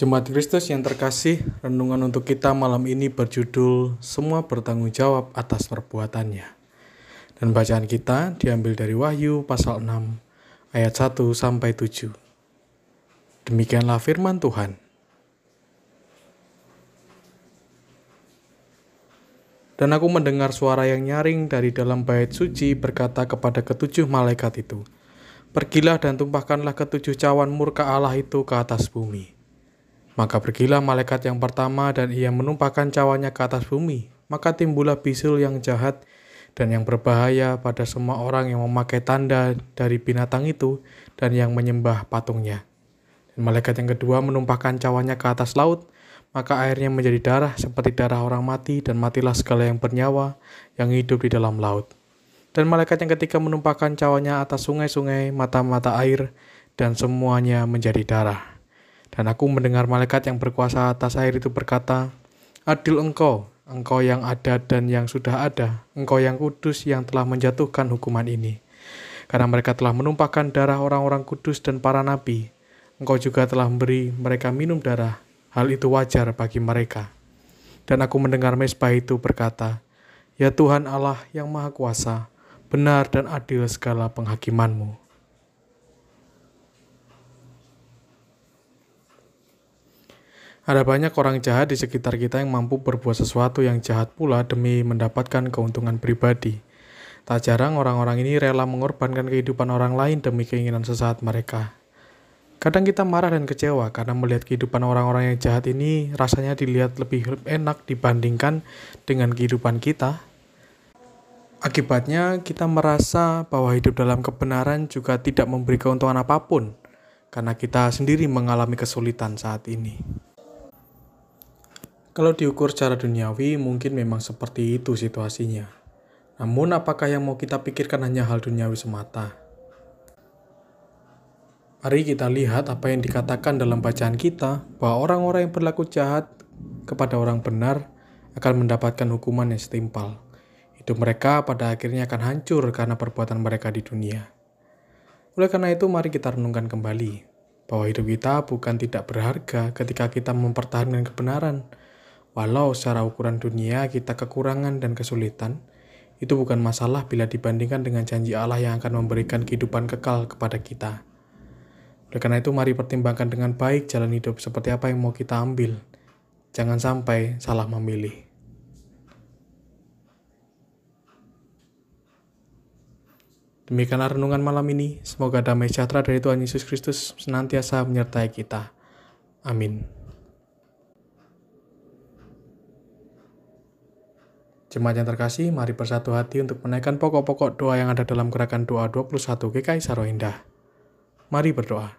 Jemaat Kristus yang terkasih, renungan untuk kita malam ini berjudul Semua bertanggung jawab atas perbuatannya. Dan bacaan kita diambil dari Wahyu pasal 6 ayat 1 sampai 7. Demikianlah firman Tuhan. Dan aku mendengar suara yang nyaring dari dalam bait suci berkata kepada ketujuh malaikat itu, Pergilah dan tumpahkanlah ketujuh cawan murka Allah itu ke atas bumi. Maka pergilah malaikat yang pertama dan ia menumpahkan cawannya ke atas bumi. Maka timbullah bisul yang jahat dan yang berbahaya pada semua orang yang memakai tanda dari binatang itu dan yang menyembah patungnya. Dan malaikat yang kedua menumpahkan cawannya ke atas laut, maka airnya menjadi darah seperti darah orang mati dan matilah segala yang bernyawa yang hidup di dalam laut. Dan malaikat yang ketiga menumpahkan cawannya atas sungai-sungai, mata-mata air, dan semuanya menjadi darah. Dan aku mendengar malaikat yang berkuasa atas air itu berkata, Adil engkau, engkau yang ada dan yang sudah ada, engkau yang kudus yang telah menjatuhkan hukuman ini. Karena mereka telah menumpahkan darah orang-orang kudus dan para nabi, engkau juga telah memberi mereka minum darah, hal itu wajar bagi mereka. Dan aku mendengar mesbah itu berkata, Ya Tuhan Allah yang Maha Kuasa, benar dan adil segala penghakimanmu. Ada banyak orang jahat di sekitar kita yang mampu berbuat sesuatu yang jahat pula demi mendapatkan keuntungan pribadi. Tak jarang orang-orang ini rela mengorbankan kehidupan orang lain demi keinginan sesaat mereka. Kadang kita marah dan kecewa karena melihat kehidupan orang-orang yang jahat ini rasanya dilihat lebih enak dibandingkan dengan kehidupan kita. Akibatnya, kita merasa bahwa hidup dalam kebenaran juga tidak memberi keuntungan apa pun, karena kita sendiri mengalami kesulitan saat ini. Kalau diukur secara duniawi, mungkin memang seperti itu situasinya. Namun, apakah yang mau kita pikirkan hanya hal duniawi semata? Mari kita lihat apa yang dikatakan dalam bacaan kita, bahwa orang-orang yang berlaku jahat kepada orang benar akan mendapatkan hukuman yang setimpal. Hidup mereka pada akhirnya akan hancur karena perbuatan mereka di dunia. Oleh karena itu, mari kita renungkan kembali bahwa hidup kita bukan tidak berharga ketika kita mempertahankan kebenaran. Walau secara ukuran dunia kita kekurangan dan kesulitan, itu bukan masalah bila dibandingkan dengan janji Allah yang akan memberikan kehidupan kekal kepada kita. Oleh karena itu, mari pertimbangkan dengan baik jalan hidup seperti apa yang mau kita ambil. Jangan sampai salah memilih. Demikianlah renungan malam ini. Semoga damai sejahtera dari Tuhan Yesus Kristus senantiasa menyertai kita. Amin. Jemaat yang terkasih, mari bersatu hati untuk menaikkan pokok-pokok doa yang ada dalam gerakan doa 21 GKI Saroindah. Mari berdoa.